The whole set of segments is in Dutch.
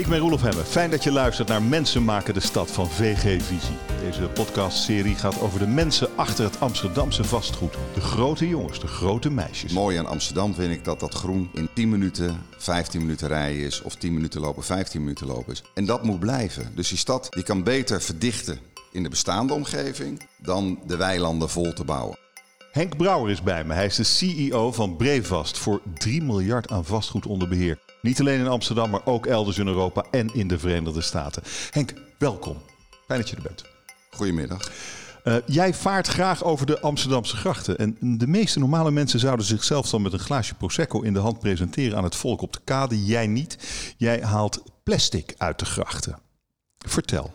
Ik ben Roelof Hemmen. Fijn dat je luistert naar Mensen maken de stad van VG Visie. Deze podcastserie gaat over de mensen achter het Amsterdamse vastgoed. De grote jongens, de grote meisjes. Mooi aan Amsterdam vind ik dat dat groen in 10 minuten, 15 minuten rijden is. Of 10 minuten lopen, 15 minuten lopen is. En dat moet blijven. Dus die stad die kan beter verdichten in de bestaande omgeving dan de weilanden vol te bouwen. Henk Brouwer is bij me. Hij is de CEO van Brevast voor 3 miljard aan vastgoed onder beheer. Niet alleen in Amsterdam, maar ook elders in Europa en in de Verenigde Staten. Henk, welkom. Fijn dat je er bent. Goedemiddag. Uh, jij vaart graag over de Amsterdamse grachten. En de meeste normale mensen zouden zichzelf dan met een glaasje Prosecco in de hand presenteren aan het volk op de kade. Jij niet. Jij haalt plastic uit de grachten. Vertel.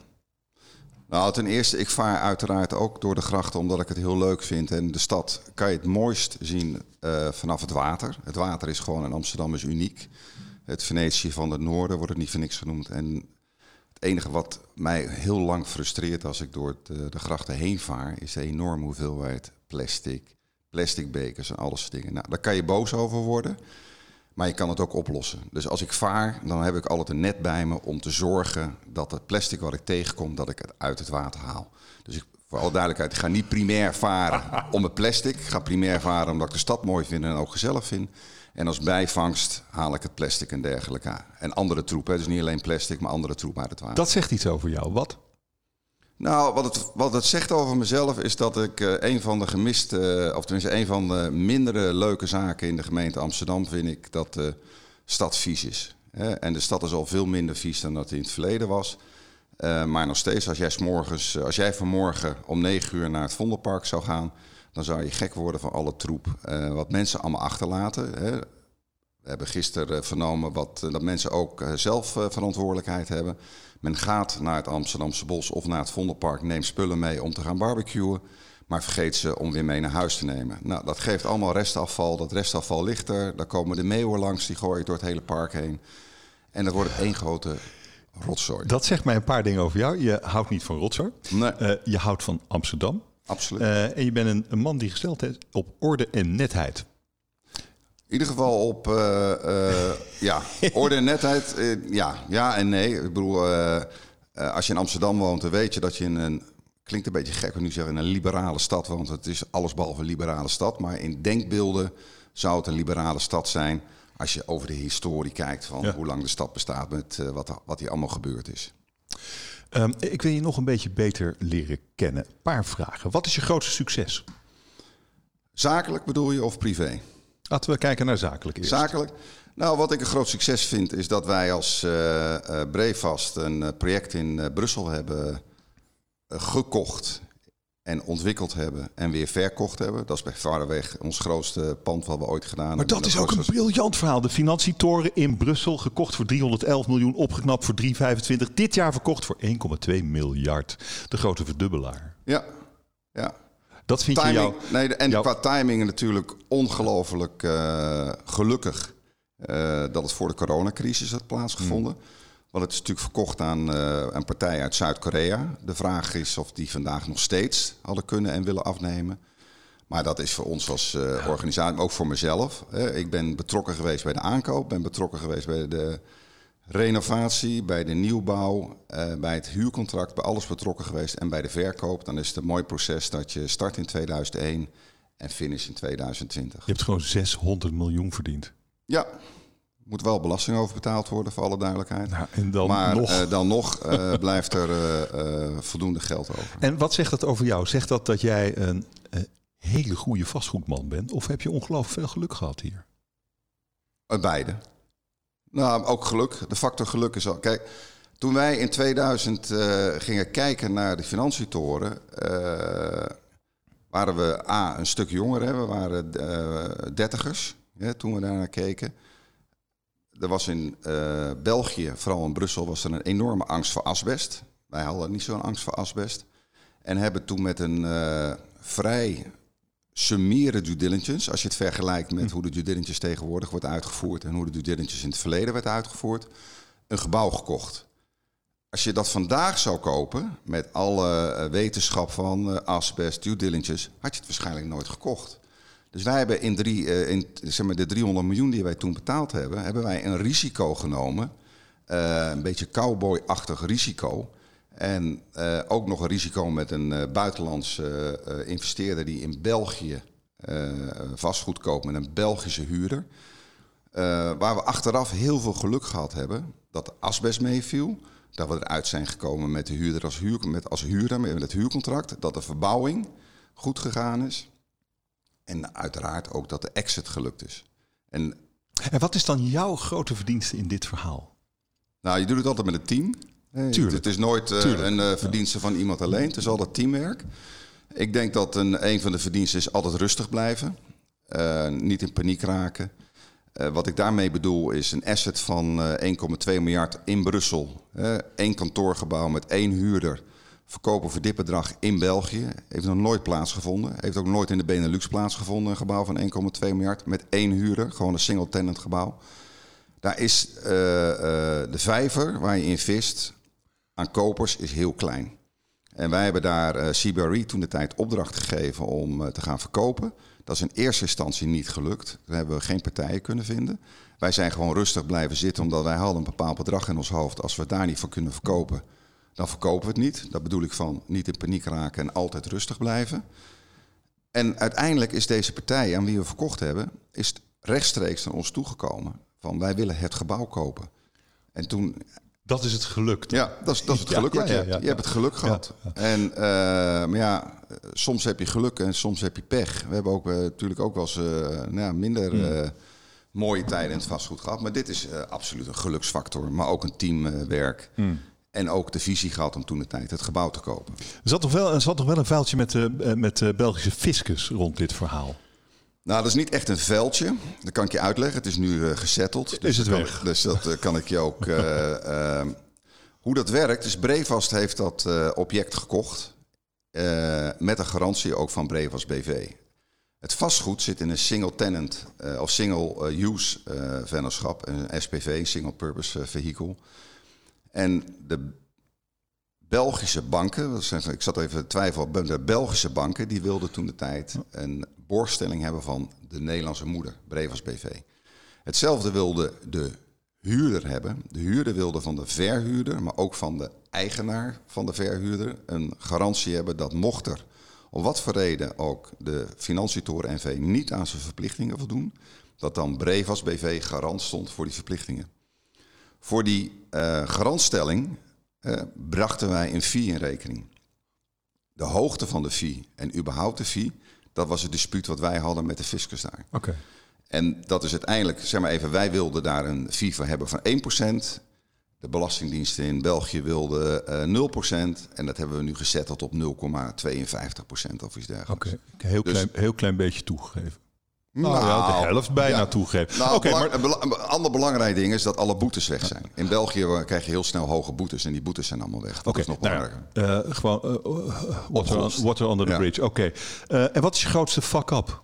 Nou, ten eerste, ik vaar uiteraard ook door de grachten omdat ik het heel leuk vind. En de stad kan je het mooist zien uh, vanaf het water. Het water is gewoon in Amsterdam is uniek. Het Venetië van het noorden wordt het niet voor niks genoemd. En het enige wat mij heel lang frustreert als ik door de, de grachten heen vaar, is de enorme hoeveelheid plastic, plastic bekers en alles dingen. Nou, daar kan je boos over worden. Maar je kan het ook oplossen. Dus als ik vaar, dan heb ik altijd een net bij me om te zorgen dat het plastic wat ik tegenkom, dat ik het uit het water haal. Dus ik, voor alle duidelijkheid, ik ga niet primair varen om het plastic. Ik ga primair varen omdat ik de stad mooi vind en ook gezellig vind. En als bijvangst haal ik het plastic en dergelijke. En andere troep, hè. dus niet alleen plastic, maar andere troep uit het water. Dat zegt iets over jou. Wat? Nou, wat het, wat het zegt over mezelf is dat ik uh, een van de gemiste, of tenminste een van de mindere leuke zaken in de gemeente Amsterdam vind ik dat de stad vies is. Hè? En de stad is al veel minder vies dan dat in het verleden was. Uh, maar nog steeds, als jij, morgens, als jij vanmorgen om negen uur naar het Vondelpark zou gaan, dan zou je gek worden van alle troep. Uh, wat mensen allemaal achterlaten. Hè? We hebben gisteren vernomen wat, dat mensen ook zelf verantwoordelijkheid hebben. Men gaat naar het Amsterdamse bos of naar het Vondelpark, neemt spullen mee om te gaan barbecuen, maar vergeet ze om weer mee naar huis te nemen. Nou, dat geeft allemaal restafval. Dat restafval ligt er. Daar komen de meeuwen langs, die gooien door het hele park heen. En dat wordt één grote rotzooi. Dat zegt mij een paar dingen over jou. Je houdt niet van rotzooi. Nee. Uh, je houdt van Amsterdam. Absoluut. Uh, en je bent een, een man die gesteld is op orde en netheid. In ieder geval op uh, uh, ja, orde en netheid. Ja, ja en nee. Ik bedoel, als je in Amsterdam woont, dan weet je dat je in een. Klinkt een beetje gek om nu zeggen, in een liberale stad woont. Het is allesbehalve een liberale stad. Maar in denkbeelden zou het een liberale stad zijn. Als je over de historie kijkt van ja. hoe lang de stad bestaat met wat, wat hier allemaal gebeurd is. Um, ik wil je nog een beetje beter leren kennen. Een paar vragen. Wat is je grootste succes? Zakelijk bedoel je of privé? Laten we kijken naar zakelijk eerst. Zakelijk. Nou, wat ik een groot succes vind, is dat wij als uh, uh, Brevast een uh, project in Brussel hebben gekocht en ontwikkeld hebben en weer verkocht hebben. Dat is bij Varenweg ons grootste pand wat we ooit gedaan maar hebben. Maar dat is ook een briljant verhaal. De financietoren in Brussel, gekocht voor 311 miljoen, opgeknapt voor 325. Dit jaar verkocht voor 1,2 miljard. De grote verdubbelaar. Ja, ja. Dat vind timing, je jou... Nee, en jou... qua timing natuurlijk ongelooflijk uh, gelukkig uh, dat het voor de coronacrisis had plaatsgevonden. Mm. Want het is natuurlijk verkocht aan uh, een partij uit Zuid-Korea. De vraag is of die vandaag nog steeds hadden kunnen en willen afnemen. Maar dat is voor ons als organisatie, maar ook voor mezelf. ik ben betrokken geweest bij de aankoop, ben betrokken geweest bij de renovatie, bij de nieuwbouw, uh, bij het huurcontract, bij alles betrokken geweest en bij de verkoop. Dan is het een mooi proces dat je start in 2001 en finish in 2020. Je hebt gewoon 600 miljoen verdiend. Ja, moet wel belasting over betaald worden voor alle duidelijkheid. Nou, en dan maar nog, uh, dan nog uh, blijft er uh, voldoende geld over. En wat zegt dat over jou? Zegt dat dat jij een hele goede vastgoedman bent? Of heb je ongelooflijk veel geluk gehad hier? Beide. Nou, ook geluk. De factor geluk is al. Kijk, toen wij in 2000 uh, gingen kijken naar de financietoren, waren we A, een stuk jonger. Hè? We waren dertigers hè, toen we daarnaar keken. Er was in België, vooral in Brussel, was er een enorme angst voor asbest. Wij hadden niet zo'n angst voor asbest. En hebben toen met een vrij summeren due diligence. Als je het vergelijkt met hoe de due diligence tegenwoordig wordt uitgevoerd en hoe de due diligence in het verleden werd uitgevoerd, een gebouw gekocht. Als je dat vandaag zou kopen, met alle wetenschap van asbest, due diligence, had je het waarschijnlijk nooit gekocht. Dus wij hebben in, drie, in zeg maar de 300 miljoen die wij toen betaald hebben, hebben wij een risico genomen Uh, een beetje cowboy-achtig risico. En uh, ook nog een risico met een uh, buitenlandse investeerder die in België vastgoed koopt met een Belgische huurder. waar we achteraf heel veel geluk gehad hebben dat de asbest meeviel. Dat we eruit zijn gekomen met de huurder als, huur, met, als huurder, met het huurcontract. Dat de verbouwing goed gegaan is. En uiteraard ook dat de exit gelukt is. En, en wat is dan jouw grote verdienste in dit verhaal? Nou, je doet het altijd met een team. Tuurlijk. Het is nooit uh, een uh, verdienste van iemand alleen. Het is altijd teamwerk. Ik denk dat een, een van de verdiensten is altijd rustig blijven. Uh, niet in paniek raken. wat ik daarmee bedoel is een asset van 1,2 miljard in Brussel. Eén kantoorgebouw met één huurder verkopen voor dit bedrag in België. Heeft nog nooit plaatsgevonden. Heeft ook nooit in de Benelux plaatsgevonden. Een gebouw van 1,2 miljard met één huurder. Gewoon een single tenant gebouw. Daar is uh, uh, de vijver waar je in vist aan kopers is heel klein. En wij hebben daar uh, CBRE toen de tijd opdracht gegeven om te gaan verkopen. Dat is in eerste instantie niet gelukt. Daar hebben we geen partijen kunnen vinden. Wij zijn gewoon rustig blijven zitten omdat wij hadden een bepaald bedrag in ons hoofd. Als we daar niet voor kunnen verkopen, dan verkopen we het niet. Dat bedoel ik van niet in paniek raken en altijd rustig blijven. En uiteindelijk is deze partij aan wie we verkocht hebben, is rechtstreeks naar ons toegekomen. Van wij willen het gebouw kopen. En toen. Dat is het geluk. Ja, dat is, dat is het geluk. Ja, ja, je, je hebt het geluk gehad. En uh, maar ja, soms heb je geluk en soms heb je pech. We hebben ook uh, natuurlijk ook wel eens uh, nou, minder hmm. mooie tijden in het vastgoed gehad. Maar dit is absoluut een geluksfactor. Maar ook een teamwerk. Hmm. En ook de visie gehad om toen de tijd het gebouw te kopen. Er zat toch wel, er zat toch wel een vuiltje met, de, met de Belgische fiscus rond dit verhaal? Nou, dat is niet echt een veldje. Dat kan ik je uitleggen. Het is nu uh, gesetteld. Dus is het weg? dus dat kan ik je ook... Uh, hoe dat werkt, dus Brevast heeft dat object gekocht. met een garantie ook van Brevast BV. Het vastgoed zit in een single tenant of single use vennootschap. Een SPV, single purpose vehicle. En de Belgische banken, ik zat even te twijfelen, de Belgische banken, die wilden toen de tijd een borgstelling hebben van de Nederlandse moeder, Brevas BV. Hetzelfde wilde de huurder hebben. De huurder wilde van de verhuurder, maar ook van de eigenaar van de verhuurder, een garantie hebben dat mocht er om wat voor reden ook de financietoren NV niet aan zijn verplichtingen voldoen, dat dan Brevas BV garant stond voor die verplichtingen. Voor die uh, garantstelling uh, brachten wij een fee in rekening. De hoogte van de fee en überhaupt de fee, dat was het dispuut wat wij hadden met de fiscus daar. Oké. En dat is uiteindelijk, zeg maar even, wij wilden daar een fee voor hebben van 1%. De Belastingdiensten in België wilden uh, 0%. En dat hebben we nu gezetteld op 0,52% of iets dergelijks. Oké, heel, dus, klein, heel klein beetje toegegeven. Nou, ja, de nou, helft bijna ja. toegeven. Nou, okay, maar... Een ander belangrijk ding is dat alle boetes weg zijn. In België krijg je heel snel hoge boetes en die boetes zijn allemaal weg. Dat is nog nou belangrijker. uh, gewoon uh, water, on, water, under the bridge. Oké. Okay. Uh, en wat is je grootste fuck-up?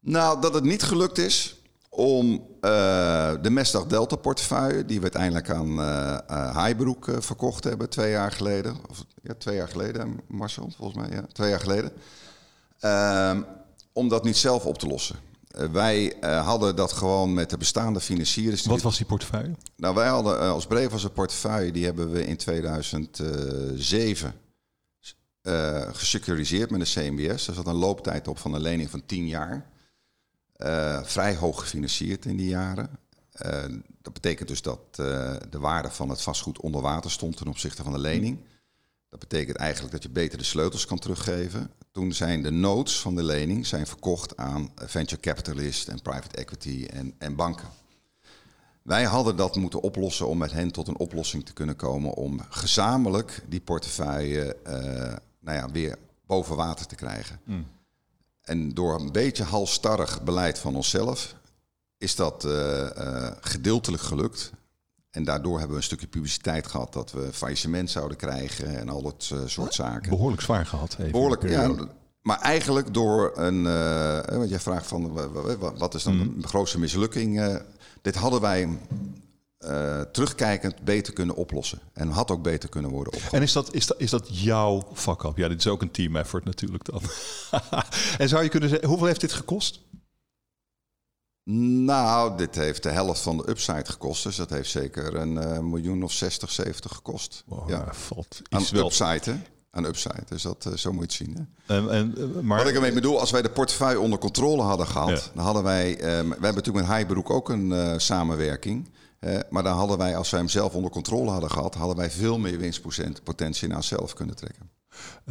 Nou, dat het niet gelukt is om de Mesdag Delta portefeuille, die we uiteindelijk aan Highbroek verkocht hebben twee jaar geleden. Of ja, twee jaar geleden, Marcel, volgens mij. Ja, twee jaar geleden. Om dat niet zelf op te lossen. Uh, wij uh, hadden dat gewoon met de bestaande financiers. Wat was die portefeuille? Nou, wij hadden uh, als een portefeuille, die hebben we in 2007 gesecuriseerd met een CMBS. Er zat een looptijd op van een lening van 10 jaar. vrij hoog gefinancierd in die jaren. dat betekent dus dat de waarde van het vastgoed onder water stond ten opzichte van de lening. Dat betekent eigenlijk dat je beter de sleutels kan teruggeven. Toen zijn de notes van de lening zijn verkocht aan venture capitalist en private equity en, en banken. Wij hadden dat moeten oplossen om met hen tot een oplossing te kunnen komen om gezamenlijk die portefeuille uh, nou ja, weer boven water te krijgen. Mm. En door een beetje halstarrig beleid van onszelf is dat uh, uh, gedeeltelijk gelukt. En daardoor hebben we een stukje publiciteit gehad dat we faillissement zouden krijgen en al dat uh, soort zaken. Behoorlijk zwaar gehad. Even Behoorlijk, ja. Maar eigenlijk door een. Uh, want jij vraagt van wat is dan mm. de grootste mislukking? Uh, dit hadden wij uh, terugkijkend beter kunnen oplossen. En had ook beter kunnen worden opgelost. En is dat, is dat, is dat jouw vak Ja, dit is ook een team effort natuurlijk dan. en zou je kunnen zeggen, hoeveel heeft dit gekost? Nou, dit heeft de helft van de upside gekost. Dus dat heeft zeker een uh, miljoen of 60, 70 gekost. Wow, ja. valt Aan wel. upside, hè? Aan upside. Dus dat, uh, zo moet je het zien. Hè? En, en, uh, maar... Wat ik ermee bedoel, als wij de portefeuille onder controle hadden gehad... Ja. dan hadden wij... Um, we hebben natuurlijk met Highbrook ook een uh, samenwerking... maar dan hadden wij, als wij hem zelf onder controle hadden gehad... hadden wij veel meer winstpotentie naar onszelf kunnen trekken.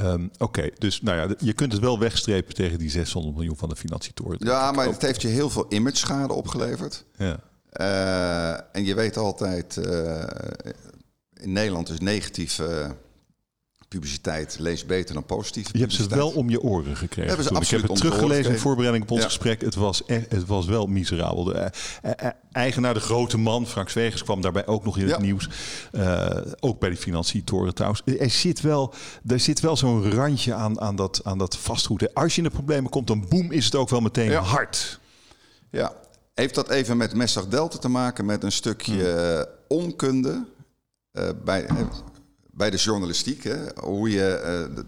Um, Oké, okay, dus nou ja, je kunt het wel wegstrepen tegen die 600 miljoen van de financietoren. Ja, maar het heeft je heel veel image schade opgeleverd. Ja. Uh, en je weet altijd, uh, in Nederland is negatief uh, publiciteit lees beter dan positieve Je hebt ze wel om je oren gekregen. Hebben ze Toen. Ik heb het teruggelezen in voorbereiding op ons ja. gesprek. Het was, echt, het was wel miserabel. De uh, eigenaar, de grote man, Frank Zwegers, kwam daarbij ook nog in het ja. nieuws. Uh, ook bij die financietoren trouwens. Er zit wel, er zit wel zo'n randje aan, aan, dat, aan dat vastgoed. Als je in de problemen komt, dan boem, is het ook wel meteen ja. hard. Ja, heeft dat even met Messag Delta te maken met een stukje hmm. onkunde uh, bij, bij de journalistiek. Hè? Hoe je, uh, de,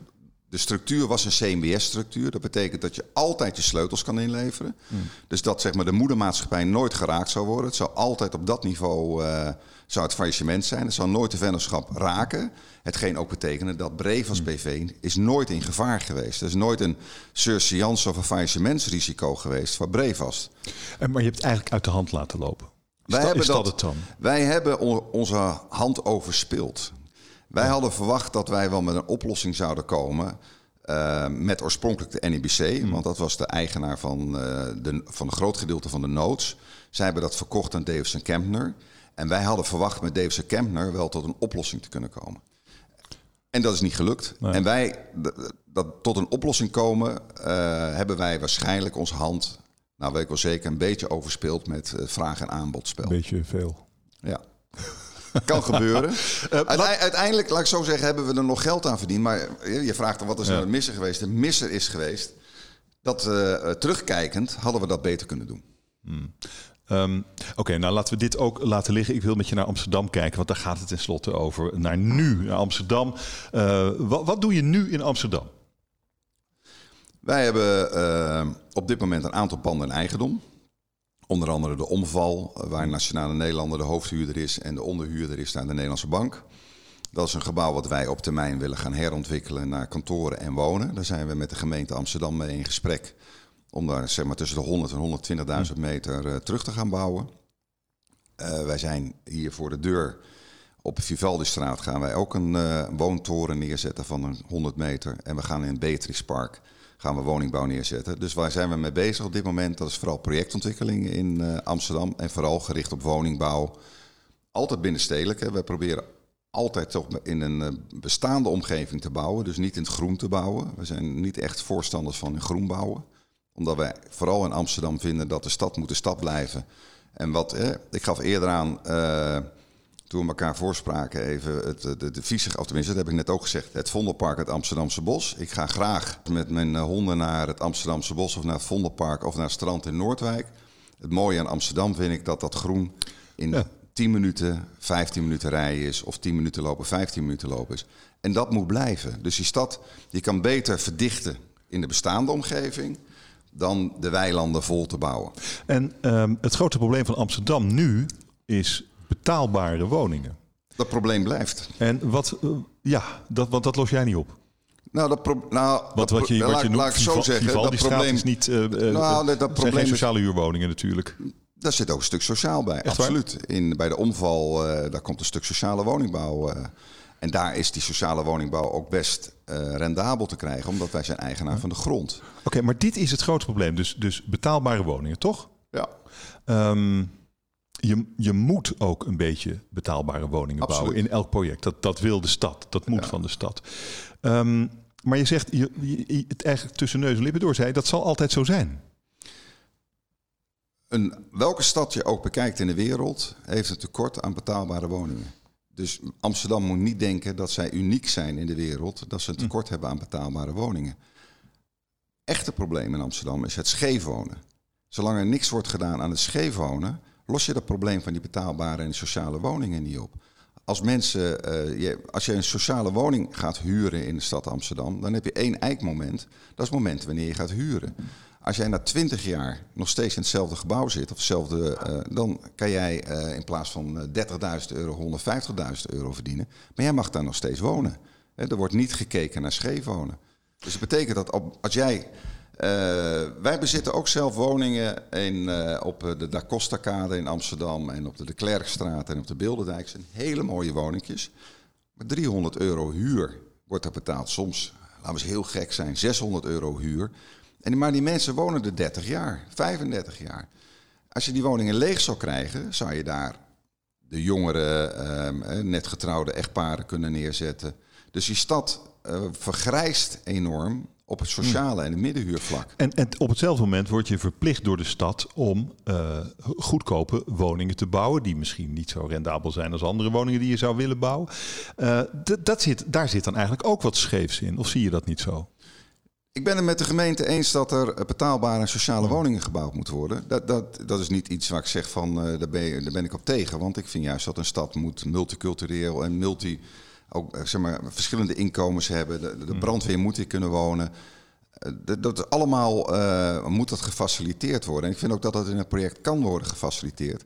de, structuur was een CMBS-structuur. Dat betekent dat je altijd je sleutels kan inleveren. Hmm. Dus dat zeg maar, de moedermaatschappij nooit geraakt zou worden. Het zou altijd op dat niveau uh, zou het faillissement zijn. Het zou nooit de vennootschap raken. Hetgeen ook betekende dat Brevas BV is nooit in gevaar geweest. Er is nooit een surseance of een faillissementsrisico geweest voor Brevas. Maar je hebt het eigenlijk uit de hand laten lopen. Is, wij dat, hebben dat, het dan? Wij hebben on, onze hand overspeeld. Wij hadden verwacht dat wij wel met een oplossing zouden komen. Uh, met oorspronkelijk de NEBC, mm. want dat was de eigenaar van, uh, de, van een groot gedeelte van de notes. Zij hebben dat verkocht aan Davison Kempner. En wij hadden verwacht met Davison Kempner wel tot een oplossing te kunnen komen. En dat is niet gelukt. Nee. En wij, dat tot een oplossing komen, uh, hebben wij waarschijnlijk onze hand, nou weet ik wel zeker, een beetje overspeeld met vraag- en aanbodspel. Een beetje veel. Ja. Kan gebeuren. Uh, Uite uiteindelijk, laat ik zo zeggen, hebben we er nog geld aan verdiend. Maar je vraagt dan wat is ja. nou de misser geweest? De misser is geweest dat uh, terugkijkend hadden we dat beter kunnen doen. Hmm. Um, Oké, okay, nou laten we dit ook laten liggen. Ik wil met je naar Amsterdam kijken, want daar gaat het tenslotte over. Naar nu, naar Amsterdam. Uh, wat, wat, doe je nu in Amsterdam? Wij hebben uh, op dit moment een aantal panden in eigendom. Onder andere de Omval, waar Nationale Nederlander de hoofdhuurder is en de onderhuurder is naar de Nederlandse Bank. Dat is een gebouw wat wij op termijn willen gaan herontwikkelen naar kantoren en wonen. Daar zijn we met de gemeente Amsterdam mee in gesprek om daar zeg maar, tussen de 100 en 120.000 meter uh, terug te gaan bouwen. Uh, wij zijn hier voor de deur op Vivaldi-straat gaan wij ook een uh, woontoren neerzetten van een 100 meter. En we gaan in Beatrix Park gaan we woningbouw neerzetten. Dus waar zijn we mee bezig op dit moment? Dat is vooral projectontwikkeling in uh, Amsterdam en vooral gericht op woningbouw. Altijd binnenstedelijk. Hè. We proberen altijd toch in een uh, bestaande omgeving te bouwen, dus niet in het groen te bouwen. We zijn niet echt voorstanders van in groen bouwen omdat wij vooral in Amsterdam vinden dat de stad moet de stad blijven. En wat, eh, ik gaf eerder aan, uh, toen we elkaar voorspraken, even het, de, de visie, of tenminste, dat heb ik net ook gezegd, het Vondelpark, het Amsterdamse Bos. Ik ga graag met mijn honden naar het Amsterdamse Bos of naar het Vondelpark of naar het strand in Noordwijk. Het mooie aan Amsterdam vind ik dat dat groen in ja. 10 minuten, 15 minuten rijden is, of 10 minuten lopen, 15 minuten lopen is. En dat moet blijven. Dus die stad, die kan beter verdichten in de bestaande omgeving dan de weilanden vol te bouwen. En um, het grote probleem van Amsterdam nu is betaalbare woningen. Dat probleem blijft. En wat, uh, ja, dat, want dat los jij niet op. Nou, dat pro nou, wat, wat je, wat je noemt, laat ik zo zeggen, dat probleem is niet. Uh, uh, nou, dat, dat probleem geen sociale huurwoningen natuurlijk. Daar zit ook een stuk sociaal bij, Echt absoluut. In, bij de omval, uh, daar komt een stuk sociale woningbouw. Uh, en daar is die sociale woningbouw ook best rendabel te krijgen, omdat wij zijn eigenaar van de grond. Oké, okay, maar dit is het grote probleem. Dus, dus betaalbare woningen, toch? Ja. Um, je, je moet ook een beetje betaalbare woningen Absoluut. bouwen in elk project. Dat, dat wil de stad. Dat moet ja. van de stad. Um, maar je zegt, je, je, het eigenlijk tussen neus en lippen door zei, dat zal altijd zo zijn. Een, welke stad je ook bekijkt in de wereld, heeft een tekort aan betaalbare woningen. Dus Amsterdam moet niet denken dat zij uniek zijn in de wereld, dat ze een tekort hm. hebben aan betaalbare woningen. Echte probleem in Amsterdam is het scheef wonen. Zolang er niks wordt gedaan aan het scheef wonen, los je dat probleem van die betaalbare en sociale woningen niet op. Als mensen, uh, je, als je een sociale woning gaat huren in de stad Amsterdam, dan heb je één eikmoment. Dat is het moment wanneer je gaat huren. Als jij na 20 jaar nog steeds in hetzelfde gebouw zit, of hetzelfde, uh, dan kan jij uh, in plaats van 30.000 euro 150.000 euro verdienen. Maar jij mag daar nog steeds wonen. er wordt niet gekeken naar scheef wonen. Dus dat betekent dat als jij. Uh, wij bezitten ook zelf woningen in, op de Da Costa Kade in Amsterdam en op de De Klerkstraat en op de Bilderdijk. zijn hele mooie woningjes. Maar 300 euro huur wordt er betaald. Soms, laten we eens heel gek zijn, 600 euro huur. En, maar die mensen wonen er 30 jaar, 35 jaar. Als je die woningen leeg zou krijgen, zou je daar de jongere, uh, net getrouwde echtparen kunnen neerzetten. Dus die stad vergrijst enorm op het sociale en het middenhuurvlak. En, en, op hetzelfde moment word je verplicht door de stad om uh, goedkope woningen te bouwen, die misschien niet zo rendabel zijn als andere woningen die je zou willen bouwen. Uh, dat zit, daar zit dan eigenlijk ook wat scheefs in, of zie je dat niet zo? Ik ben het met de gemeente eens dat er betaalbare sociale woningen gebouwd moeten worden. Dat, dat, dat is niet iets waar ik zeg van, uh, daar, ben je, daar ben ik op tegen. Want ik vind juist dat een stad moet multicultureel en multi ook eh, zeg maar, verschillende inkomens hebben. De, de hmm. brandweer moet hier kunnen wonen. Eh, dat, dat allemaal uh, moet dat gefaciliteerd worden. En ik vind ook dat dat in een project kan worden gefaciliteerd.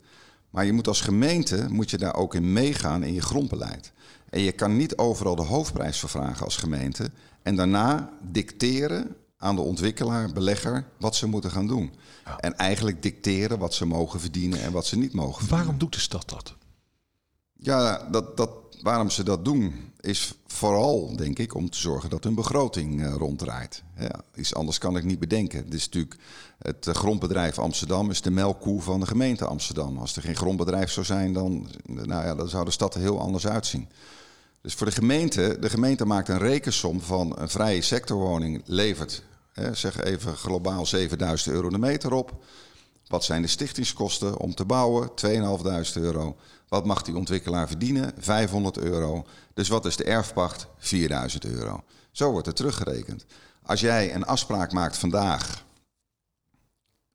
Maar je moet als gemeente moet je daar ook in meegaan in je grondbeleid. En je kan niet overal de hoofdprijs vervragen als gemeente. En daarna dicteren aan de ontwikkelaar, belegger, wat ze moeten gaan doen. En eigenlijk dicteren wat ze mogen verdienen en wat ze niet mogen verdienen. Waarom doet de stad dat? Ja, dat, dat, waarom ze dat doen is vooral, denk ik, om te zorgen dat hun begroting uh, ronddraait. Ja, iets anders kan ik niet bedenken. Het is natuurlijk het uh, grondbedrijf Amsterdam is de melkkoe van de gemeente Amsterdam. Als er geen grondbedrijf zou zijn, dan, nou ja, dan zou de stad er heel anders uitzien. Dus voor de gemeente, de gemeente maakt een rekensom van een vrije sectorwoning levert, hè, zeg even globaal 7000 euro de meter op. Wat zijn de stichtingskosten om te bouwen? 2.500 euro. Wat mag die ontwikkelaar verdienen? 500 euro. Dus wat is de erfpacht? 4000 euro. Zo wordt het teruggerekend. Als jij een afspraak maakt vandaag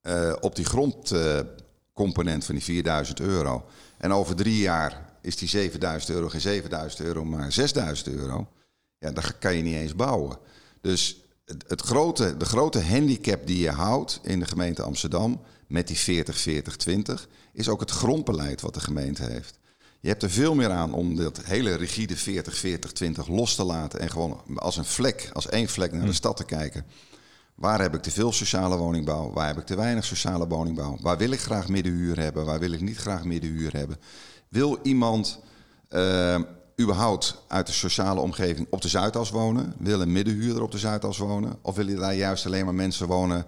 uh, op die grondcomponent van die 4000 euro. En over drie jaar is die 7000 euro geen 7000 euro, maar 6000 euro. Ja, dan kan je niet eens bouwen. Dus het, het, grote, de grote handicap die je houdt in de gemeente Amsterdam met die 40-40-20 is ook het grondbeleid wat de gemeente heeft. Je hebt er veel meer aan om dat hele rigide 40-40-20 los te laten en gewoon als een vlek, als één vlek naar de hm. stad te kijken. Waar heb ik te veel sociale woningbouw? Waar heb ik te weinig sociale woningbouw? Waar wil ik graag middenhuur hebben? Waar wil ik niet graag middenhuur hebben? Wil iemand uh, überhaupt uit de sociale omgeving op de Zuidas wonen? Wil een middenhuurder op de Zuidas wonen? Of willen daar juist alleen maar mensen wonen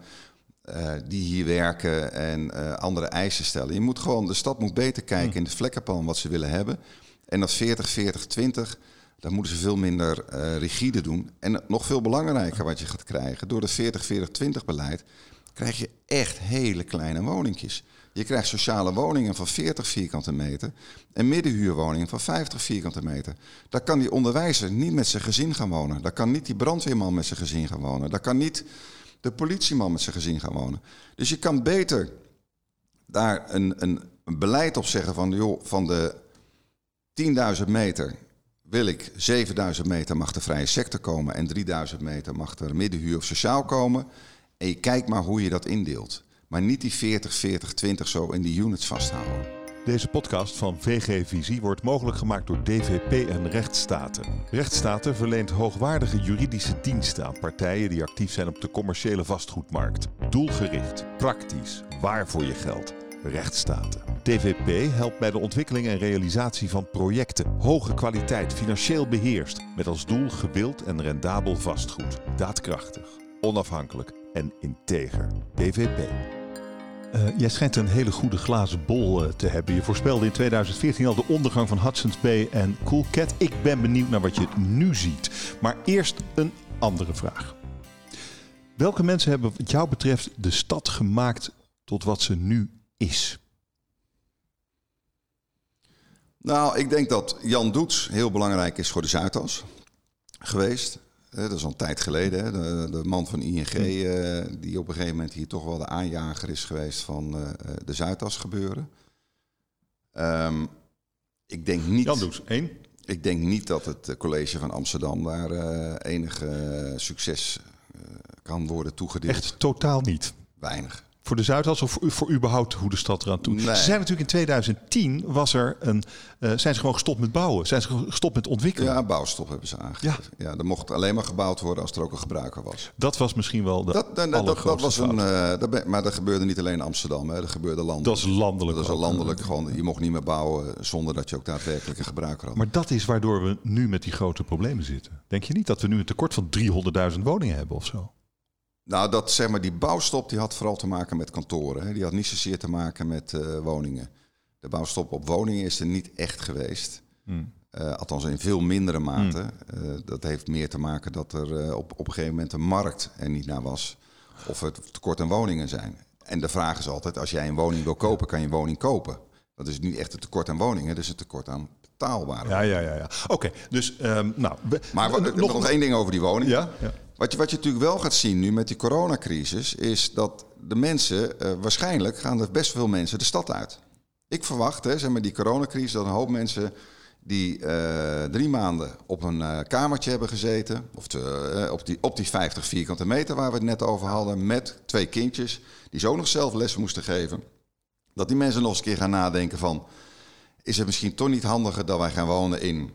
uh, die hier werken en uh, andere eisen stellen? Je moet gewoon, de stad moet beter kijken hmm. in het vlekkenplan wat ze willen hebben. En dat 40, 40, 20, daar moeten ze veel minder uh, rigide doen. En nog veel belangrijker wat je gaat krijgen, door de 40-40-20 beleid krijg je echt hele kleine woningjes. Je krijgt sociale woningen van 40 vierkante meter en middenhuurwoningen van 50 vierkante meter. Daar kan die onderwijzer niet met zijn gezin gaan wonen. Daar kan niet die brandweerman met zijn gezin gaan wonen. Daar kan niet de politieman met zijn gezin gaan wonen. Dus je kan beter daar een, een, beleid op zeggen van, joh, van de 10.000 meter wil ik 7.000 meter mag de vrije sector komen en 3.000 meter mag er middenhuur of sociaal komen. En je kijkt maar hoe je dat indeelt. Maar niet die 40, 40, 20 zo in die units vasthouden. Deze podcast van VG Visie wordt mogelijk gemaakt door DVP en Rechtsstaten. Rechtsstaten verleent hoogwaardige juridische diensten aan partijen die actief zijn op de commerciële vastgoedmarkt. Doelgericht, praktisch, waar voor je geld. Rechtsstaten. DVP helpt bij de ontwikkeling en realisatie van projecten. Hoge kwaliteit, financieel beheerst. Met als doel gewild en rendabel vastgoed. Daadkrachtig, onafhankelijk en integer. DVP. Uh, jij schijnt een hele goede glazen bol uh, te hebben. Je voorspelde in 2014 al de ondergang van Hudson's Bay en Cool Cat. Ik ben benieuwd naar wat je nu ziet. Maar eerst een andere vraag. Welke mensen hebben wat jou betreft de stad gemaakt tot wat ze nu is? Nou, ik denk dat Jan Doets heel belangrijk is voor de Zuidas geweest. Dat is al een tijd geleden. De, de, man van ING, hm. eh, die op een gegeven moment hier toch wel de aanjager is geweest van uh, de Zuidas gebeuren. Um, ik denk niet. Jan één. Ik denk niet dat het college van Amsterdam daar uh, enige succes kan worden toegedeeld. Echt totaal niet. Weinig. Voor de Zuidas of voor überhaupt hoe de stad eraan toe? Ze zijn natuurlijk in 2010 was er een, uh, zijn ze gewoon gestopt met bouwen. Zijn ze gestopt met ontwikkelen. Ja, bouwstop hebben ze aangegeven. Ja. ja, er mocht alleen maar gebouwd worden als er ook een gebruiker was. Dat was misschien wel de dat, dat, dat, was een, uh, dat, Maar dat gebeurde niet alleen in Amsterdam. Hè. Dat gebeurde landelijk. Dat is landelijk. Dat is landelijk. Gewoon, je mocht niet meer bouwen zonder dat je ook daadwerkelijk een gebruiker had. Maar dat is waardoor we nu met die grote problemen zitten. Denk je niet dat we nu een tekort van 300.000 woningen hebben of zo? Nou, dat, zeg maar, die bouwstop die had vooral te maken met kantoren. Hè. Die had niet zozeer te maken met uh, woningen. De bouwstop op woningen is er niet echt geweest. Hmm. Uh, althans in veel mindere mate. Hmm. Uh, dat heeft meer te maken dat er op, op een gegeven moment een markt er niet naar was. Of er tekort aan woningen zijn. En de vraag is altijd, als jij een woning wil kopen, kan je een woning kopen. Dat is niet echt het tekort aan woningen, dat is het tekort aan betaalbare Ja, ja, ja. ja. Oké, dus um, nou... Maar nog, nog één ding over die woning. Ja, ja. Wat je, wat je natuurlijk wel gaat zien nu met die coronacrisis, is dat de mensen, uh, waarschijnlijk gaan er best veel mensen de stad uit. Ik verwacht, hè, zeg maar, die coronacrisis, dat een hoop mensen die uh, drie maanden op een uh, kamertje hebben gezeten, of op, die, op die 50 vierkante meter waar we het net over hadden, met twee kindjes, die zo nog zelf les moesten geven, dat die mensen nog eens een keer gaan nadenken van, is het misschien toch niet handiger dat wij gaan wonen in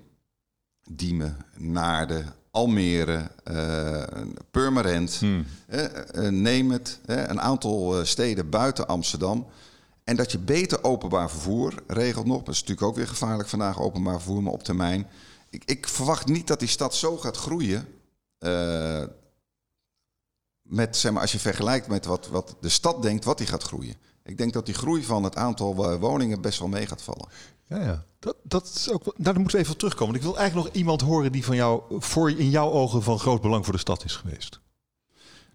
Diemen, Naarden, Almere, uh, Purmerend, hmm. uh, neem het, een aantal steden buiten Amsterdam. En dat je beter openbaar vervoer regelt nog. Dat is natuurlijk ook weer gevaarlijk vandaag, openbaar vervoer, maar op termijn. Ik, ik verwacht niet dat die stad zo gaat groeien. met, zeg maar, als je vergelijkt met wat, wat de stad denkt, wat die gaat groeien. Ik denk dat die groei van het aantal woningen best wel mee gaat vallen. Ja, ja. Dat, dat ook, daar moeten we even op terugkomen. Ik wil eigenlijk nog iemand horen die van jou, voor, in jouw ogen van groot belang voor de stad is geweest.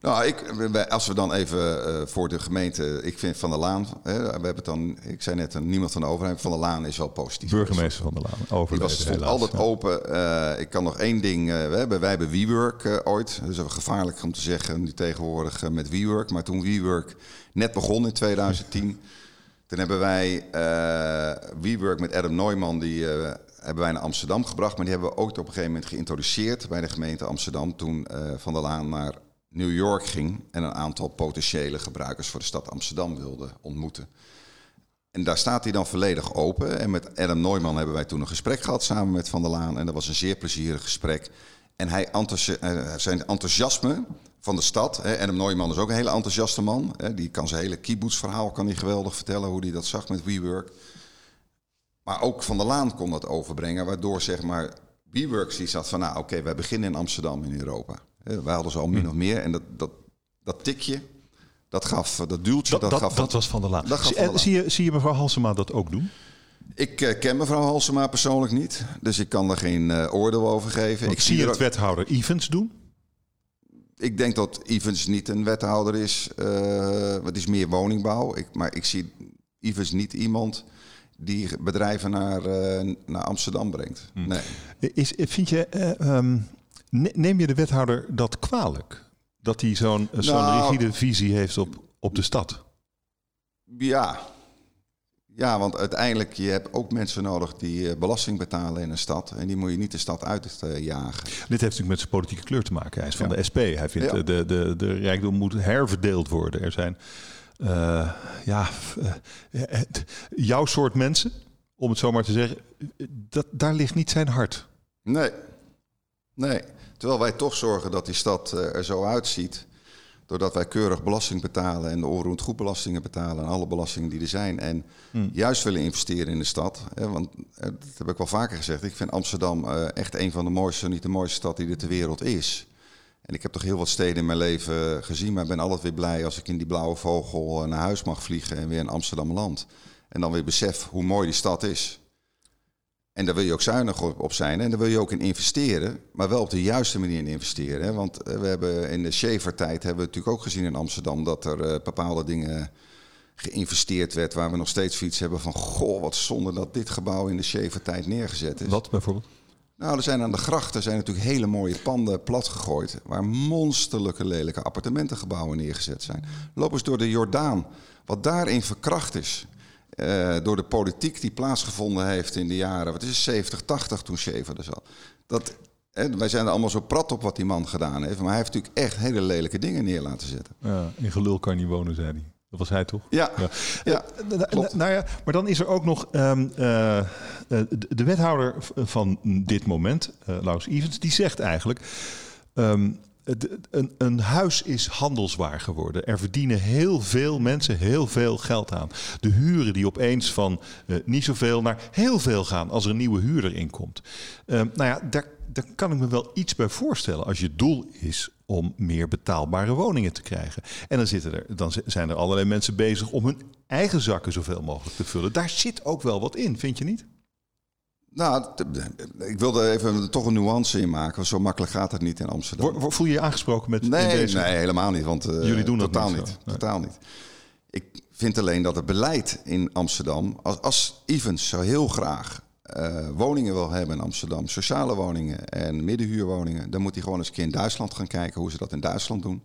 Nou, ik, als we dan even uh, voor de gemeente, ik vind Van der Laan, hè, we hebben het dan, ik zei net, niemand van de overheid, Van der Laan is wel positief. Burgemeester Van der Laan, overleden Die was, stond altijd open. Uh, ik kan nog één ding, uh, we hebben, wij hebben WeWork ooit, dat is gevaarlijk om te zeggen nu tegenwoordig met WeWork, maar toen WeWork net begon in 2010... Toen hebben wij WeWork met Adam Neumann, die hebben wij naar Amsterdam gebracht. Maar die hebben we ook op een gegeven moment geïntroduceerd bij de gemeente Amsterdam. Toen Van der Laan naar New York ging en een aantal potentiële gebruikers voor de stad Amsterdam wilde ontmoeten. En daar staat hij dan volledig open. En met Adam Neumann hebben wij toen een gesprek gehad samen met Van der Laan. En dat was een zeer plezierig gesprek. En hij zijn enthousiasme van de stad. Adam Neumann is ook een hele enthousiaste man. Die kan zijn hele kibbutz-verhaal kan hij geweldig vertellen hoe hij dat zag met WeWork. Maar ook Van der Laan kon dat overbrengen, waardoor zeg maar WeWork die zat van nou oké, wij beginnen in Amsterdam in Europa. Wij hadden ze al min hm. of meer en dat, dat, dat tikje, dat gaf, dat duwtje, dat, dat, gaf... Dat was Van der Laan. Zie, zie, je, zie je mevrouw Halsema dat ook doen? Ik uh, ken mevrouw Halsema persoonlijk niet, dus ik kan er geen uh, oordeel over geven. ik zie je het wethouder Evans doen? Ik denk dat Evans niet een wethouder is. Uh, het is meer woningbouw. Ik, maar ik zie Evans niet iemand die bedrijven naar, naar Amsterdam brengt. Hm. Nee. Is, vind je, um, neem je de wethouder dat kwalijk? Dat hij zo'n zo'n nou, rigide visie heeft op, op de stad? Ja, ja, want uiteindelijk je hebt ook mensen nodig die eh, belasting betalen in een stad. En die moet je niet de stad uitjagen. Dit heeft natuurlijk met zijn politieke kleur te maken. Hij is van de SP. Hij vindt ja. de, de, de rijkdom moet herverdeeld worden. Er zijn uh, ja, uh, jouw soort mensen, om het zo maar te zeggen, dat, daar ligt niet zijn hart. Nee, nee. Terwijl wij toch zorgen dat die stad er zo uitziet doordat wij keurig belasting betalen en de onroerend goedbelastingen betalen en alle belastingen die er zijn. En hmm. juist willen investeren in de stad. Hè, want eh, dat heb ik wel vaker gezegd. Ik vind Amsterdam uh, echt een van de mooiste, niet de mooiste stad die er ter wereld is. En ik heb toch heel wat steden in mijn leven gezien, maar ik ben altijd weer blij als ik in die blauwe vogel eh, naar huis mag vliegen en weer in Amsterdam land. En dan weer besef hoe mooi die stad is. En daar wil je ook zuinig op zijn en daar wil je ook in investeren, maar wel op de juiste manier in investeren. Hè? Want eh, we hebben in de Schaefer-tijd hebben we natuurlijk ook gezien in Amsterdam dat er uh, bepaalde dingen geïnvesteerd werd waar we nog steeds zoiets hebben van goh, wat zonde dat dit gebouw in de Schaefer-tijd neergezet is. Wat bijvoorbeeld? Nou, er zijn aan de grachten zijn natuurlijk hele mooie panden platgegooid waar monsterlijke lelijke appartementengebouwen neergezet zijn. Loop eens door de Jordaan, wat daarin verkracht is. Uh, door de politiek die plaatsgevonden heeft in de jaren, wat is het, 70, 80 toen Schaefer er zat. Dat, hè, wij zijn er allemaal zo prat op wat die man gedaan heeft. Maar hij heeft natuurlijk echt hele lelijke dingen neer laten zetten. Ja, in gelul kan je niet wonen, zei hij. Dat was hij toch? Ja, ja. Eh, na- nou ja, maar dan is er ook nog ehm, eh, eh, de, de wethouder van dit moment, eh Laus Evans, die zegt eigenlijk: ehm, een, een huis is handelswaar geworden. Er verdienen heel veel mensen heel veel geld aan. De huren die opeens van eh, niet zoveel naar heel veel gaan als er een nieuwe huurder inkomt. Ehm, nou ja, daar, kan ik me wel iets bij voorstellen als je doel is om meer betaalbare woningen te krijgen. En dan, zitten er, dan zi- zijn er allerlei mensen bezig om hun eigen zakken zoveel mogelijk te vullen. Daar zit ook wel wat in, vind je niet? Nou, ik wilde even toch een nuance in maken. Zo makkelijk gaat het niet in Amsterdam. Voel je je aangesproken met in Nee, deze? nee, helemaal niet. Want eh, Jullie doen dat totaal niet niet. nee. Totaal niet. Ik vind alleen dat het beleid in Amsterdam, als, als Evans zo heel graag eh, woningen wil hebben in Amsterdam, sociale woningen en middenhuurwoningen, dan moet hij gewoon eens een keer in Duitsland gaan kijken hoe ze dat in Duitsland doen.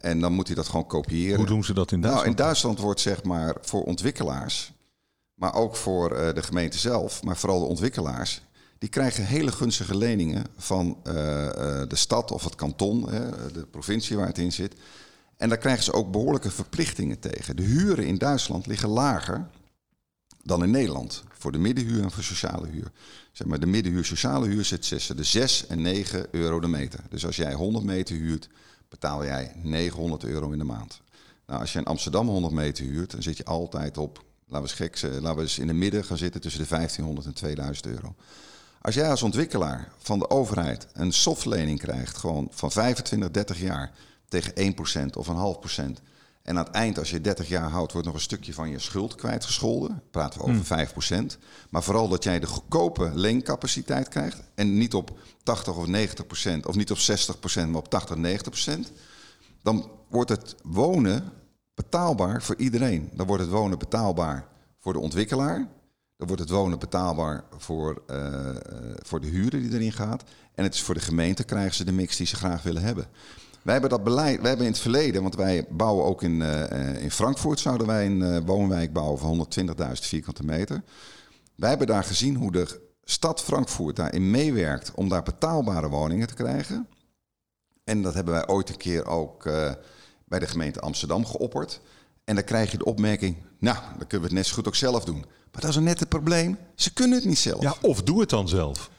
En dan moet hij dat gewoon kopiëren. Hoe doen ze dat in Nou, Duitsland? in Duitsland wordt zeg maar voor ontwikkelaars, maar ook voor eh, de gemeente zelf, maar vooral de ontwikkelaars, die krijgen hele gunstige leningen van eh, eh, de stad of het kanton, de provincie waar het in zit. En daar krijgen ze ook behoorlijke verplichtingen tegen. De huren in Duitsland liggen lager dan in Nederland. Voor de middenhuur en voor sociale huur. Zeg maar, de middenhuur, sociale huur zit tussen de 6 en 9 euro de meter. Dus als jij 100 meter huurt, betaal jij 900 euro in de maand. Nou, als je in Amsterdam 100 meter huurt, dan zit je altijd op, laten we eens, gek, laten we eens in de midden gaan zitten tussen de 1500 en 2000 euro. Als jij als ontwikkelaar van de overheid een softlening krijgt, gewoon van 25, 30 jaar tegen 1% of een half procent. En aan het eind, als je 30 jaar houdt, wordt nog een stukje van je schuld kwijtgescholden. Praten we over 5%. Maar vooral dat jij de goedkope leencapaciteit krijgt. En niet op 80 of 90%, of niet op 60%, maar op 80, 90%. Dan wordt het wonen betaalbaar voor iedereen. Dan wordt het wonen betaalbaar voor de ontwikkelaar. Dan wordt het wonen betaalbaar voor, eh, eh, voor de huurder die erin gaat. En het is voor de gemeente krijgen ze de mix die ze graag willen hebben. Wij hebben dat beleid, wij hebben in het verleden, want wij bouwen ook in, eh, in Frankfurt, zouden wij een woonwijk bouwen van 120.000 vierkante meter. Wij hebben daar gezien hoe de stad Frankfurt daarin meewerkt om daar betaalbare woningen te krijgen. En dat hebben wij ooit een keer ook bij de gemeente Amsterdam geopperd. En dan krijg je de opmerking, nou, dan kunnen we het net zo goed ook zelf doen. Maar dat is een net het probleem. Ze kunnen het niet zelf. Ja, of doe het dan zelf.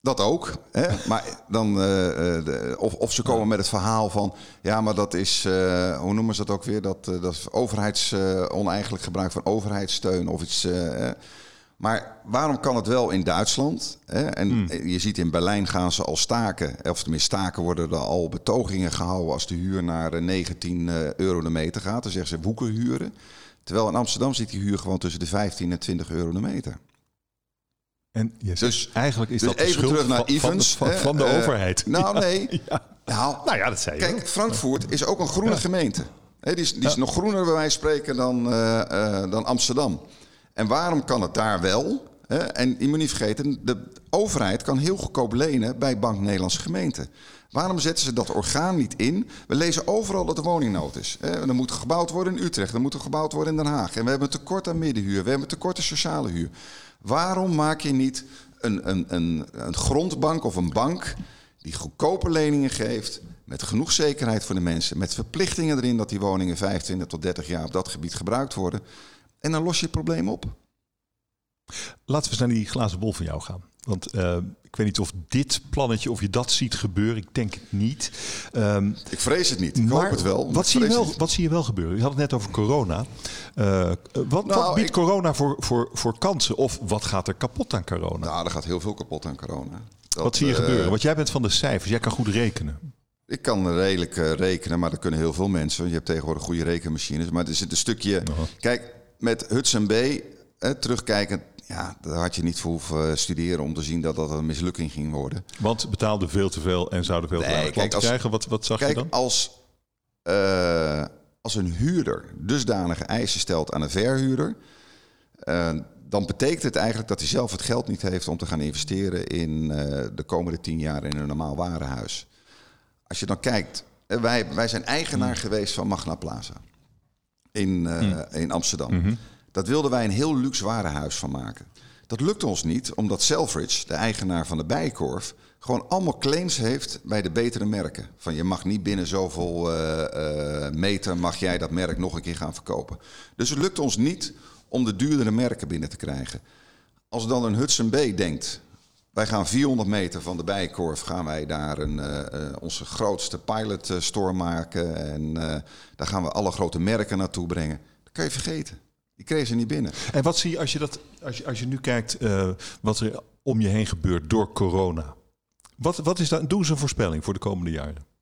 Dat ook. Hè? Maar dan, eh, eh, de, of, of ze komen met het verhaal van... ja, maar dat is... eh, hoe noemen ze dat ook weer? Dat, dat is overheids... oneigenlijk gebruik van overheidssteun of iets... eh, maar waarom kan het wel in Duitsland? Hè? En je ziet in Berlijn gaan ze al staken. Of tenminste staken worden er al betogingen gehouden... als de huur naar eh, 19 eh, euro de meter gaat. Dan zeggen ze woekerhuren. Terwijl in Amsterdam zit die huur gewoon tussen de 15 en 20 euro de meter. En Dus- eigenlijk is dus dat even terug naar van, van, Evans, van, hè, van de eh, overheid. Nou, nee. Ja. Nou, Nou ja, dat zei je Kijk. Frankfurt is ook een groene gemeente. Die is, die is nog groener bij wijze van spreken dan, eh, eh, dan Amsterdam. En waarom kan het daar wel? En je moet niet vergeten, de overheid kan heel goedkoop lenen bij Bank Nederlandse Gemeenten. Waarom zetten ze dat orgaan niet in? We lezen overal dat er woningnood is. Er moet gebouwd worden in Utrecht, er moet gebouwd worden in Den Haag. En we hebben tekort aan middenhuur, we hebben tekort aan sociale huur. Waarom maak je niet een, een, een, een grondbank of een bank die goedkope leningen geeft, met genoeg zekerheid voor de mensen, met verplichtingen erin dat die woningen 25 tot 30 jaar op dat gebied gebruikt worden. En dan los je het probleem op. Laten we eens naar die glazen bol van jou gaan. Want eh, ik weet niet of dit plannetje, of je dat ziet gebeuren. Ik denk het niet. Ehm, Ik vrees het niet. Ik hoop het wel. Wat zie, je wel, wat zie je wel gebeuren? Je had het net over corona. Eh, wat, Nou, wat biedt ik- corona voor, voor, voor kansen? Of wat gaat er kapot aan corona? Nou, er gaat heel veel kapot aan corona. Dat, wat zie je eh, gebeuren? Want jij bent van de cijfers. Jij kan goed rekenen. Ik kan redelijk rekenen, maar dat kunnen heel veel mensen. Je hebt tegenwoordig goede rekenmachines. Maar er zit een stukje... Kijk, met Hudson Bay, eh, terugkijkend... Ja, daar had je niet voor hoeven eh, studeren om te zien dat dat een mislukking ging worden. Want betaalden veel te veel en zouden veel te Nee, weinig klanten krijgen. Wat, wat zag je Kijk, dan? als, eh, als een huurder dusdanige eisen stelt aan een verhuurder... eh, dan betekent het eigenlijk dat hij zelf het geld niet heeft om te gaan investeren in de komende tien jaar in een normaal warenhuis. Als je dan kijkt, wij, wij zijn eigenaar geweest van Magna Plaza in, eh, in Amsterdam. Dat wilden wij een heel luxe warenhuis van maken. Dat lukt ons niet, omdat Selfridge, de eigenaar van de Bijenkorf, gewoon allemaal claims heeft bij de betere merken. Van je mag niet binnen zoveel uh, meter, mag jij dat merk nog een keer gaan verkopen. Dus het lukt ons niet om de duurdere merken binnen te krijgen. Als dan een Hudson B denkt, wij gaan 400 meter van de Bijenkorf, gaan wij daar een, uh, onze grootste pilot store maken. En daar gaan we alle grote merken naartoe brengen. Dat kan je vergeten. Die kreeg ze niet binnen. En wat zie je als je, dat, als je, als je nu kijkt wat er om je heen gebeurt door corona? Wat, wat is dat? Doe eens een voorspelling voor de komende jaren.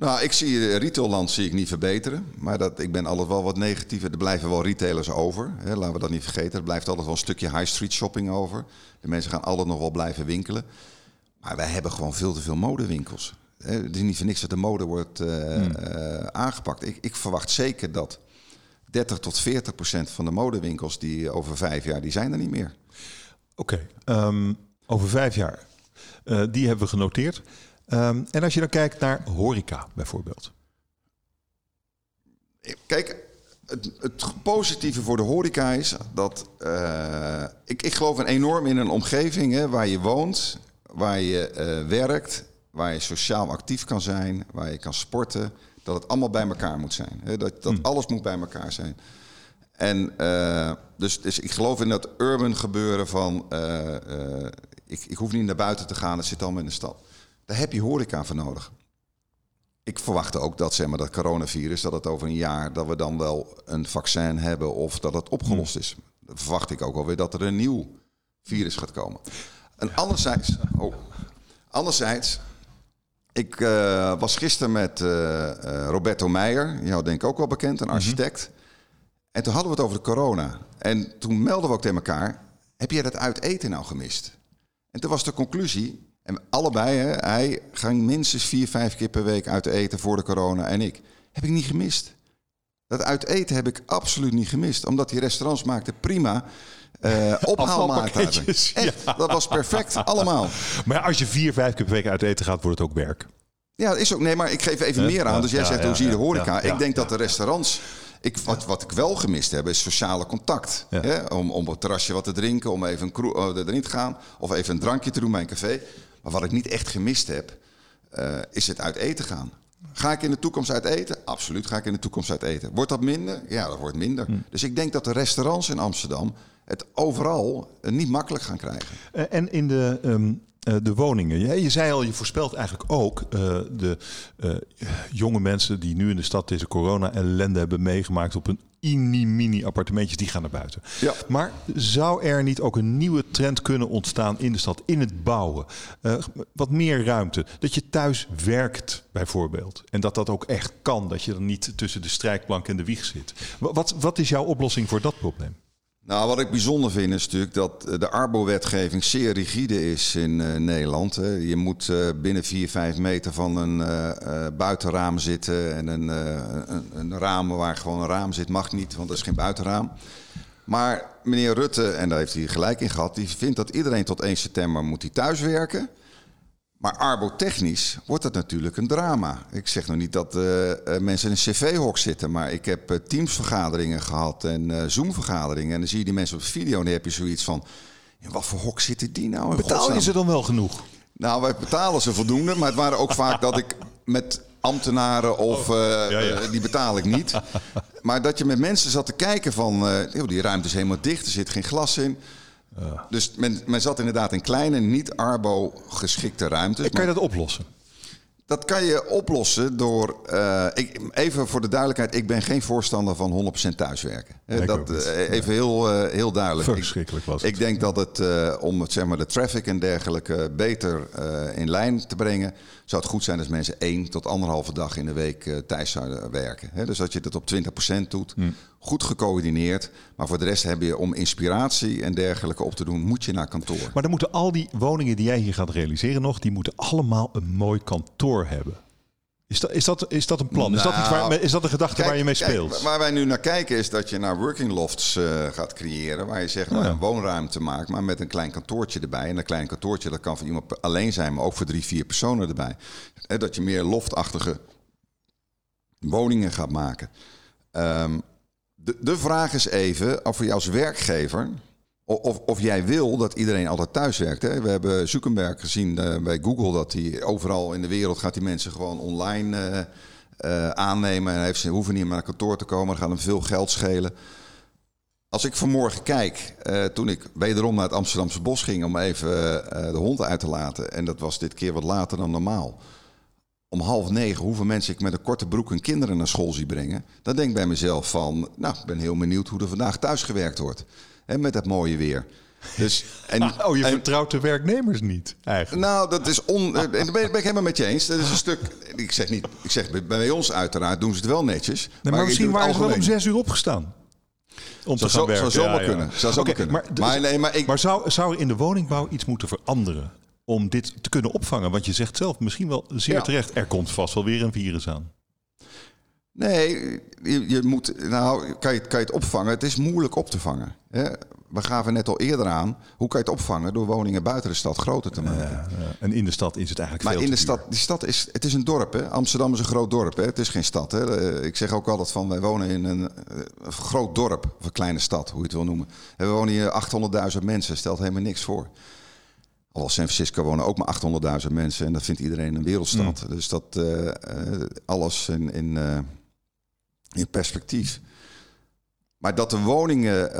Nou, ik zie eh, retailland zie ik niet verbeteren. Maar dat, ik ben altijd wel wat negatief. Er blijven wel retailers over. Hè, laten we dat niet vergeten. Er blijft altijd wel een stukje high street shopping over. De mensen gaan altijd nog wel blijven winkelen. Maar wij hebben gewoon veel te veel modewinkels. Het is niet voor niks dat de mode wordt uh, aangepakt. Ik, ik, verwacht zeker dat 30 tot 40 procent van de modewinkels die over vijf jaar, die zijn er niet meer. Oké, ehm, over vijf jaar. Uh, die hebben we genoteerd. Um, en als je dan kijkt naar horeca bijvoorbeeld. Kijk, het, het positieve voor de horeca is dat... Uh, ik, ik geloof enorm in een omgeving hè, waar je woont, waar je uh, werkt... waar je sociaal actief kan zijn, waar je kan sporten... dat het allemaal bij elkaar moet zijn. Hè, dat dat hmm. alles moet bij elkaar zijn. En uh, dus, dus ik geloof in dat urban gebeuren van... ik, ik hoef niet naar buiten te gaan, het zit allemaal in de stad. Daar heb je horeca voor nodig. Ik verwacht ook dat, zeg maar, dat coronavirus, dat het over een jaar, dat we dan wel een vaccin hebben of dat het opgelost is. Dan verwacht ik ook alweer dat er een nieuw virus gaat komen. En anderzijds, oh, anderzijds ik uh, was gisteren met uh, uh, Roberto Meijer, jou denk ik ook wel bekend, een mhm. architect. En toen hadden we het over de corona. En toen melden we ook tegen elkaar, heb jij dat uit eten nou gemist? En toen was de conclusie, en allebei, hè, hij ging minstens vier, vijf keer per week uit eten voor de corona en ik. Heb ik niet gemist. Dat uit eten heb ik absoluut niet gemist. Omdat die restaurants maakten prima uh, ophaalmaaltijden. Ja. Dat was perfect, allemaal. Maar als je vier, vijf keer per week uit eten gaat, wordt het ook werk. Ja, dat is ook. Nee, maar ik geef even meer aan. Dus jij zegt, hoe zie je de horeca? ik denk dat de restaurants ik, wat, wat ik wel gemist heb, is sociale contact. Hè? Om, om op het terrasje wat te drinken, om even een uh, erin te gaan. Of even een drankje te doen bij een café. Maar wat ik niet echt gemist heb, uh, is het uit eten gaan. Ga ik in de toekomst uit eten? Absoluut ga ik in de toekomst uit eten. Wordt dat minder? Ja, dat wordt minder. Hm. Dus ik denk dat de restaurants in Amsterdam het overal uh, niet makkelijk gaan krijgen. Uh, en in de um, uh, de woningen. Je, je, zei al, je voorspelt eigenlijk ook uh, de jonge mensen die nu in de stad deze corona-ellende hebben meegemaakt op een mini appartementjes, die gaan naar buiten. Ja. Maar zou er niet ook een nieuwe trend kunnen ontstaan in de stad, in het bouwen? wat meer ruimte. Dat je thuis werkt, bijvoorbeeld. En dat dat ook echt kan. Dat je dan niet tussen de strijkplank en de wieg zit. Wat, wat is jouw oplossing voor dat probleem? Nou, wat ik bijzonder vind is natuurlijk dat eh, de Arbo-wetgeving zeer rigide is in uh, Nederland. Je moet uh, binnen 4, 5 meter van een buitenraam zitten. En een, een, een, raam waar gewoon een raam zit mag niet, want dat is geen buitenraam. Maar meneer Rutte, en daar heeft hij gelijk in gehad, die vindt dat iedereen tot 1 september moet hij thuiswerken. Maar arbotechnisch wordt het natuurlijk een drama. Ik zeg nog niet dat uh, mensen in een cv-hok zitten, maar ik heb uh, teamsvergaderingen gehad en uh, Zoom-vergaderingen. En dan zie je die mensen op de video en dan heb je zoiets van, in wat voor hok zitten die nou? Betaal je ze dan wel genoeg? Nou, wij betalen ze voldoende, maar het waren ook vaak dat ik met ambtenaren of oh, ja, ja. die betaal ik niet. Maar dat je met mensen zat te kijken van, die ruimte is helemaal dicht, er zit geen glas in. Dus men, men zat inderdaad in kleine, niet arbo-geschikte ruimtes. kan je dat oplossen? Dat kan je oplossen door. Uh, ik, even voor de duidelijkheid, ik ben geen voorstander van 100% thuiswerken. Nee, dat, uh, even heel, uh, heel duidelijk. Verschrikkelijk was het. Ik denk dat het om het, zeg maar, de traffic en dergelijke beter in lijn te brengen, zou het goed zijn als mensen één tot anderhalve dag in de week thuis zouden werken. He, dus dat je het op 20% doet, hm. goed gecoördineerd. Maar voor de rest heb je om inspiratie en dergelijke op te doen, moet je naar kantoor. Maar dan moeten al die woningen die jij hier gaat realiseren nog, die moeten allemaal een mooi kantoor hebben. Is dat, is dat, is dat een plan? is, dat iets waar, nou, is dat een gedachte waar je mee speelt? waar wij nu naar kijken is dat je naar working lofts uh, gaat creëren. Waar je zegt, nou, een woonruimte maakt, maar met een klein kantoortje erbij. En een klein kantoortje, dat kan voor iemand alleen zijn, maar ook voor drie, vier personen erbij. En dat je meer loftachtige woningen gaat maken. Um, de, de vraag is even, of je als werkgever Of, of jij wil dat iedereen altijd thuis werkt. Hè? We hebben Zuckerberg gezien uh, bij Google dat hij overal in de wereld gaat die mensen gewoon online uh, uh, aannemen. En heeft, ze hoeven niet meer naar kantoor te komen. Dat gaat hem veel geld schelen. Als ik vanmorgen kijk, toen ik wederom naar het Amsterdamse bos ging om even de hond uit te laten. En dat was dit keer wat later dan normaal om half negen hoeveel mensen ik met een korte broek hun kinderen naar school zie brengen. Dan denk ik bij mezelf van, nou, ik ben heel benieuwd hoe er vandaag thuis gewerkt wordt. En met dat mooie weer. Dus, en, oh, je vertrouwt de werknemers niet, eigenlijk. Nou, dat is on. En daar ben, ik helemaal met je eens. Dat is een stuk. Ik zeg niet. Ik zeg bij ons uiteraard doen ze het wel netjes. Nee, maar, misschien waren ze wel om zes uur opgestaan. Om te gaan werken. Zou zomaar ja, kunnen. Zou zomaar okay, kunnen. Maar, maar, nee, maar, ik, maar zou, zou er in de woningbouw iets moeten veranderen? om dit te kunnen opvangen? Want je zegt zelf misschien wel zeer terecht, er komt vast wel weer een virus aan. Nee, je, je, moet, nou, kan je, kan je het opvangen? Het is moeilijk op te vangen. Hè? We gaven net al eerder aan, hoe kan je het opvangen? Door woningen buiten de stad groter te maken. Ja, ja. En in de stad is het eigenlijk maar veel in de stad, die stad is, het is een dorp. Hè? Amsterdam is een groot dorp. Hè? Het is geen stad. Hè? Eh, ik zeg ook altijd van, wij wonen in een, eh, een groot dorp, of een kleine stad, hoe je het wil noemen. En we wonen hier 800.000 mensen, stelt helemaal niks voor. Al San Francisco wonen ook maar 800.000 mensen en dat vindt iedereen een wereldstad. Mm. Dus dat uh, alles in, in, uh, in perspectief. Maar dat de woningen.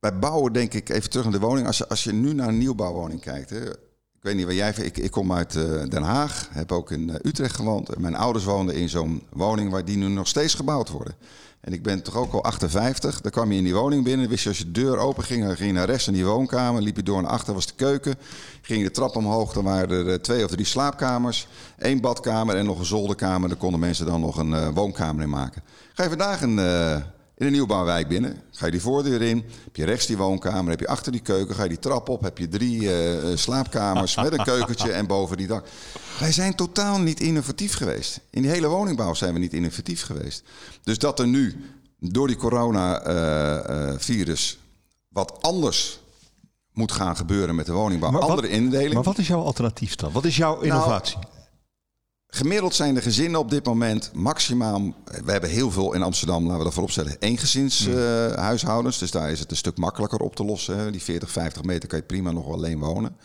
wij bouwen, denk ik, even terug naar de woning. Als je, als je nu naar een nieuwbouwwoning kijkt. Hè, ik weet niet waar jij. Ik, ik kom uit Den Haag, heb ook in Utrecht gewoond. Mijn ouders woonden in zo'n woning waar die nu nog steeds gebouwd worden. En ik ben toch ook al 58. Dan kwam je in die woning binnen. Wist je als je de deur open ging, dan ging je naar rechts in die woonkamer. Liep je door naar achter, was de keuken. Ging je de trap omhoog, dan waren er eh, twee of drie slaapkamers. één badkamer en nog een zolderkamer. Daar konden mensen dan nog een uh, woonkamer in maken. Ga je vandaag een, uh, in een nieuwbouwwijk binnen. Ga je die voordeur in. Heb je rechts die woonkamer. Heb je achter die keuken. Ga je die trap op. Heb je drie uh, slaapkamers met een keukentje en boven die dak. Wij zijn totaal niet innovatief geweest. In die hele woningbouw zijn we niet innovatief geweest. Dus dat er nu door die coronavirus uh, uh, wat anders moet gaan gebeuren met de woningbouw. Maar andere indeling. Maar wat is jouw alternatief dan? Wat is jouw innovatie? Nou, Gemiddeld zijn de gezinnen op dit moment maximaal. We hebben heel veel in Amsterdam, laten we dat vooropstellen, eengezinshuishoudens. Uh, dus daar is het een stuk makkelijker op te lossen. Hè. Die 40, 50 meter kan je prima nog alleen wonen.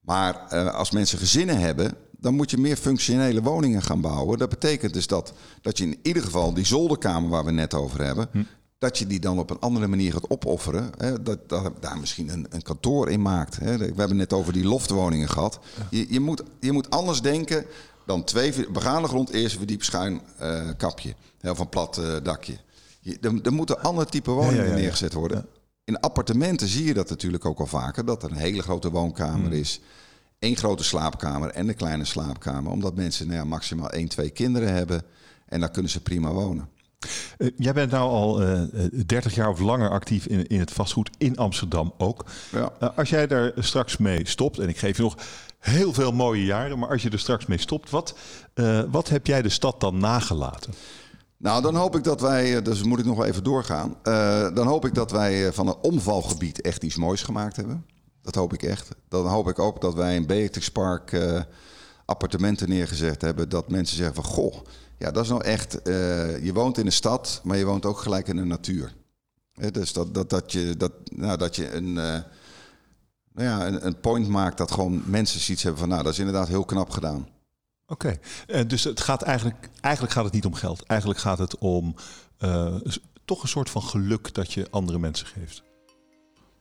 Maar uh, als mensen gezinnen hebben, dan moet je meer functionele woningen gaan bouwen. Dat betekent dus dat, dat je in ieder geval die zolderkamer waar we net over hebben, hm. dat je die dan op een andere manier gaat opofferen. Hè, dat, dat daar misschien een, een kantoor in maakt. Hè. We hebben net over die loftwoningen gehad. Je, je, moet, je moet anders denken dan twee begane grond, eerste verdiep schuin uh, kapje. Of een plat uh, dakje. Je, er, er moeten andere type woningen neergezet worden. In appartementen zie je dat natuurlijk ook al vaker. Dat er een hele grote woonkamer hmm. is. één grote slaapkamer en een kleine slaapkamer. Omdat mensen nou maximaal één, twee kinderen hebben. En daar kunnen ze prima wonen. Uh, jij bent nou al uh, 30 jaar of langer actief in, in het vastgoed in Amsterdam ook. Ja. Uh, als jij daar straks mee stopt, en ik geef je nog heel veel mooie jaren. Maar als je er straks mee stopt, wat, wat heb jij de stad dan nagelaten? Nou, dan hoop ik dat wij, eh, dus moet ik nog even doorgaan. Dan hoop ik dat wij van een omvalgebied echt iets moois gemaakt hebben. Dat hoop ik echt. Dan hoop ik ook dat wij in Beatrix Park uh, appartementen neergezet hebben. Dat mensen zeggen van, goh, ja, dat is nou echt... je woont in de stad, maar je woont ook gelijk in de natuur. dus dat, dat, dat, je, dat, nou, dat je een nou ja, een, een, point maakt dat gewoon mensen zoiets hebben van, nou, dat is inderdaad heel knap gedaan. Oké, okay. dus het gaat eigenlijk, eigenlijk gaat het niet om geld. Eigenlijk gaat het om toch een soort van geluk dat je andere mensen geeft.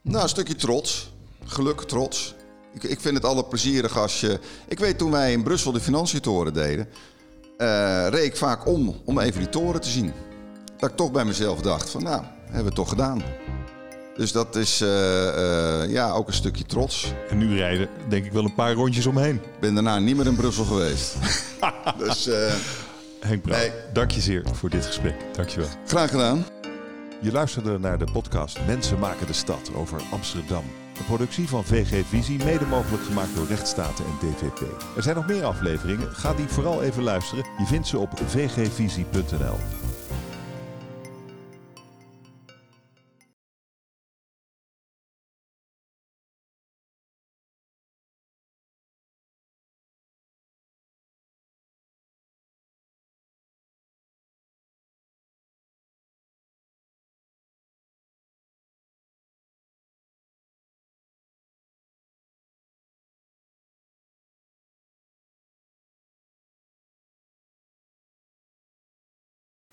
Nou, een stukje trots. Geluk, trots. Ik, ik vind het altijd plezierig als je... Ik weet toen wij in Brussel de financiëntoren deden... Uh, reed ik vaak om om even die toren te zien. Dat ik toch bij mezelf dacht van, nou, hebben we het toch gedaan. Dus dat is uh, uh, ja, ook een stukje trots. En nu rijden denk ik wel een paar rondjes omheen. Ik ben daarna niet meer in Brussel geweest. dus, Henk Brouw, nee. dank je zeer voor dit gesprek. Dank je wel. Graag gedaan. Je luisterde naar de podcast Mensen maken de stad over Amsterdam. Een productie van VG Visie, mede mogelijk gemaakt door Rechtsstaten en DVP. Er zijn nog meer afleveringen, ga die vooral even luisteren. Je vindt ze op vgvisie.nl.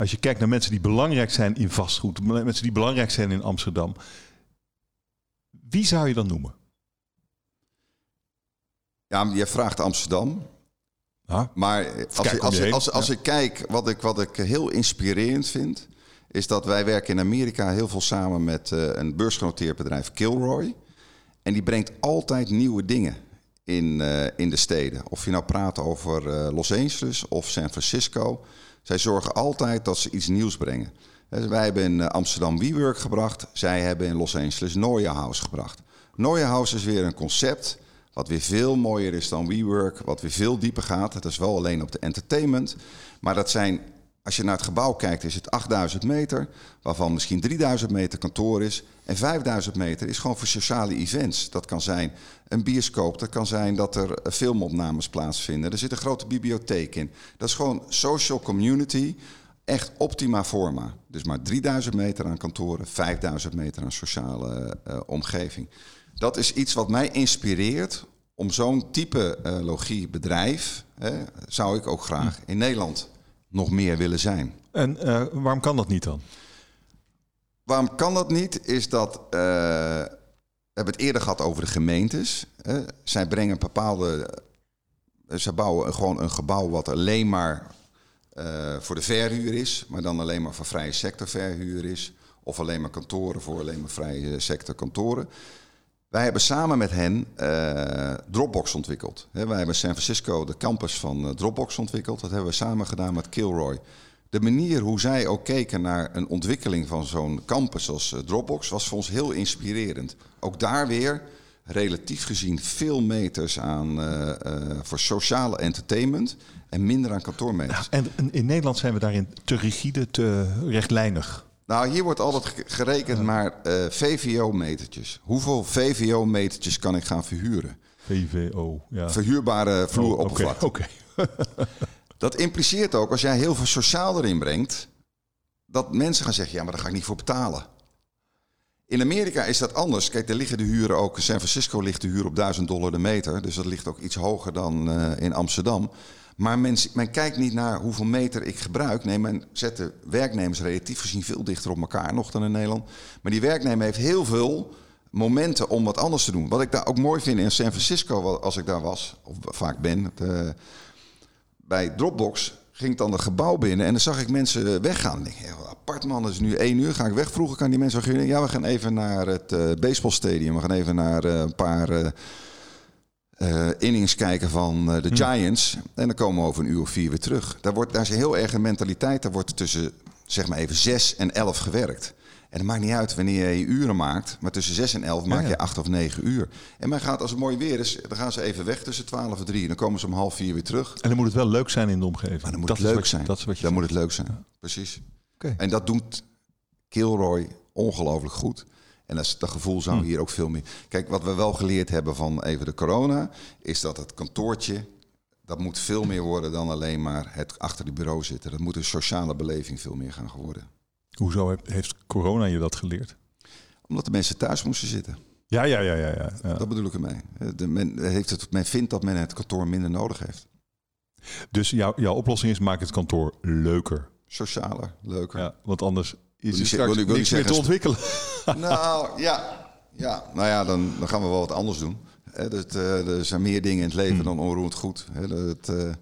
Als je kijkt naar mensen die belangrijk zijn in vastgoed, mensen die belangrijk zijn in Amsterdam. Wie zou je dan noemen? Ja, je vraagt Amsterdam. Maar als, ik, als, ik, als, als ik kijk, wat ik, wat ik heel inspirerend vind, is dat wij werken in Amerika heel veel samen met uh, een beursgenoteerd bedrijf, Kilroy. En die brengt altijd nieuwe dingen in, uh, in de steden. Of je nou praat over uh, Los Angeles of San Francisco. Zij zorgen altijd dat ze iets nieuws brengen. Wij hebben in Amsterdam WeWork gebracht. Zij hebben in Los Angeles Noia House gebracht. Noia House is weer een concept wat weer veel mooier is dan WeWork. Wat weer veel dieper gaat. Het is wel alleen op de entertainment. Maar dat zijn als je naar het gebouw kijkt, is het 8000 meter, waarvan misschien 3000 meter kantoor is. En 5000 meter is gewoon voor sociale events. Dat kan zijn een bioscoop, dat kan zijn dat er filmopnames plaatsvinden. Er zit een grote bibliotheek in. Dat is gewoon social community, echt optima forma. Dus maar 3000 meter aan kantoren, 5000 meter aan sociale uh, omgeving. Dat is iets wat mij inspireert om zo'n type uh, logiebedrijf, hè, zou ik ook graag in Nederland nog meer willen zijn. En uh, waarom kan dat niet dan? Waarom kan dat niet? Is dat. Uh, we hebben het eerder gehad over de gemeentes. Hè. Zij brengen bepaalde. Ze bouwen gewoon een gebouw wat alleen maar uh, voor de verhuur is, maar dan alleen maar voor vrije sector verhuur is. Of alleen maar kantoren voor alleen maar vrije sector kantoren. Wij hebben samen met hen uh, Dropbox ontwikkeld. He, wij hebben San Francisco de campus van uh, Dropbox ontwikkeld. Dat hebben we samen gedaan met Kilroy. De manier hoe zij ook keken naar een ontwikkeling van zo'n campus als uh, Dropbox was voor ons heel inspirerend. Ook daar weer relatief gezien veel meters aan voor sociale entertainment en minder aan kantoormeters. Ja, en in Nederland zijn we daarin te rigide, te rechtlijnig. Nou, hier wordt altijd gerekend naar uh, VVO-metertjes. Hoeveel VVO-metertjes kan ik gaan verhuren? VVO, ja. Verhuurbare vloeroppervlakte. Oh, Oké. Okay, okay. Dat impliceert ook, als jij heel veel sociaal erin brengt, dat mensen gaan zeggen, ja, maar daar ga ik niet voor betalen. In Amerika is dat anders. Kijk, daar liggen de huren ook. San Francisco ligt de huur op 1000 dollar de meter. Dus dat ligt ook iets hoger dan uh, in Amsterdam. Maar men, men, kijkt niet naar hoeveel meter ik gebruik. Nee, men zet de werknemers relatief gezien veel dichter op elkaar nog dan in Nederland. Maar die werknemer heeft heel veel momenten om wat anders te doen. Wat ik daar ook mooi vind in San Francisco, als ik daar was, of vaak ben, uh, bij Dropbox ging ik dan het gebouw binnen en dan zag ik mensen weggaan. Ik denk, apart man, het is nu één uur, ga ik weg. Vroeger kan die mensen zeggen, ja, we gaan even naar het uh, baseballstadium, we gaan even naar uh, een paar uh, innings kijken van de hm. Giants. En dan komen we over een uur of vier weer terug. Daar, wordt, daar is een heel erg een mentaliteit. Daar wordt tussen zeg maar even zes en elf gewerkt. En het maakt niet uit wanneer je uren maakt. Maar tussen zes en elf maak je acht of negen uur. En men gaat, als het mooi weer is, dan gaan ze even weg tussen twaalf en drie. En dan komen ze om half vier weer terug. En dan moet het wel leuk zijn in de omgeving. Maar dan moet dat het leuk wat, zijn. Dat is wat je dan moet het leuk zijn. Ja. Precies. Okay. En dat doet Kilroy ongelooflijk goed. En dat, dat gevoel zou hier ook veel meer. Kijk, wat we wel geleerd hebben van even de corona, is dat het kantoortje. Dat moet veel meer worden dan alleen maar het achter de bureau zitten. Dat moet een sociale beleving veel meer gaan worden. Hoezo heeft corona je dat geleerd? Omdat de mensen thuis moesten zitten. Ja, ja, ja, ja. ja, ja. Dat bedoel ik ermee. De, men, heeft het, men vindt dat men het kantoor minder nodig heeft. Dus jouw, jouw oplossing is: maak het kantoor leuker. Socialer, leuker. Ja, want anders is er straks wil, wil niks meer te ontwikkelen. Nou ja, ja. nou ja, dan, dan gaan we wel wat anders doen. He, dat, uh, er zijn meer dingen in het leven mm. dan onroerend goed. He, dat, uh,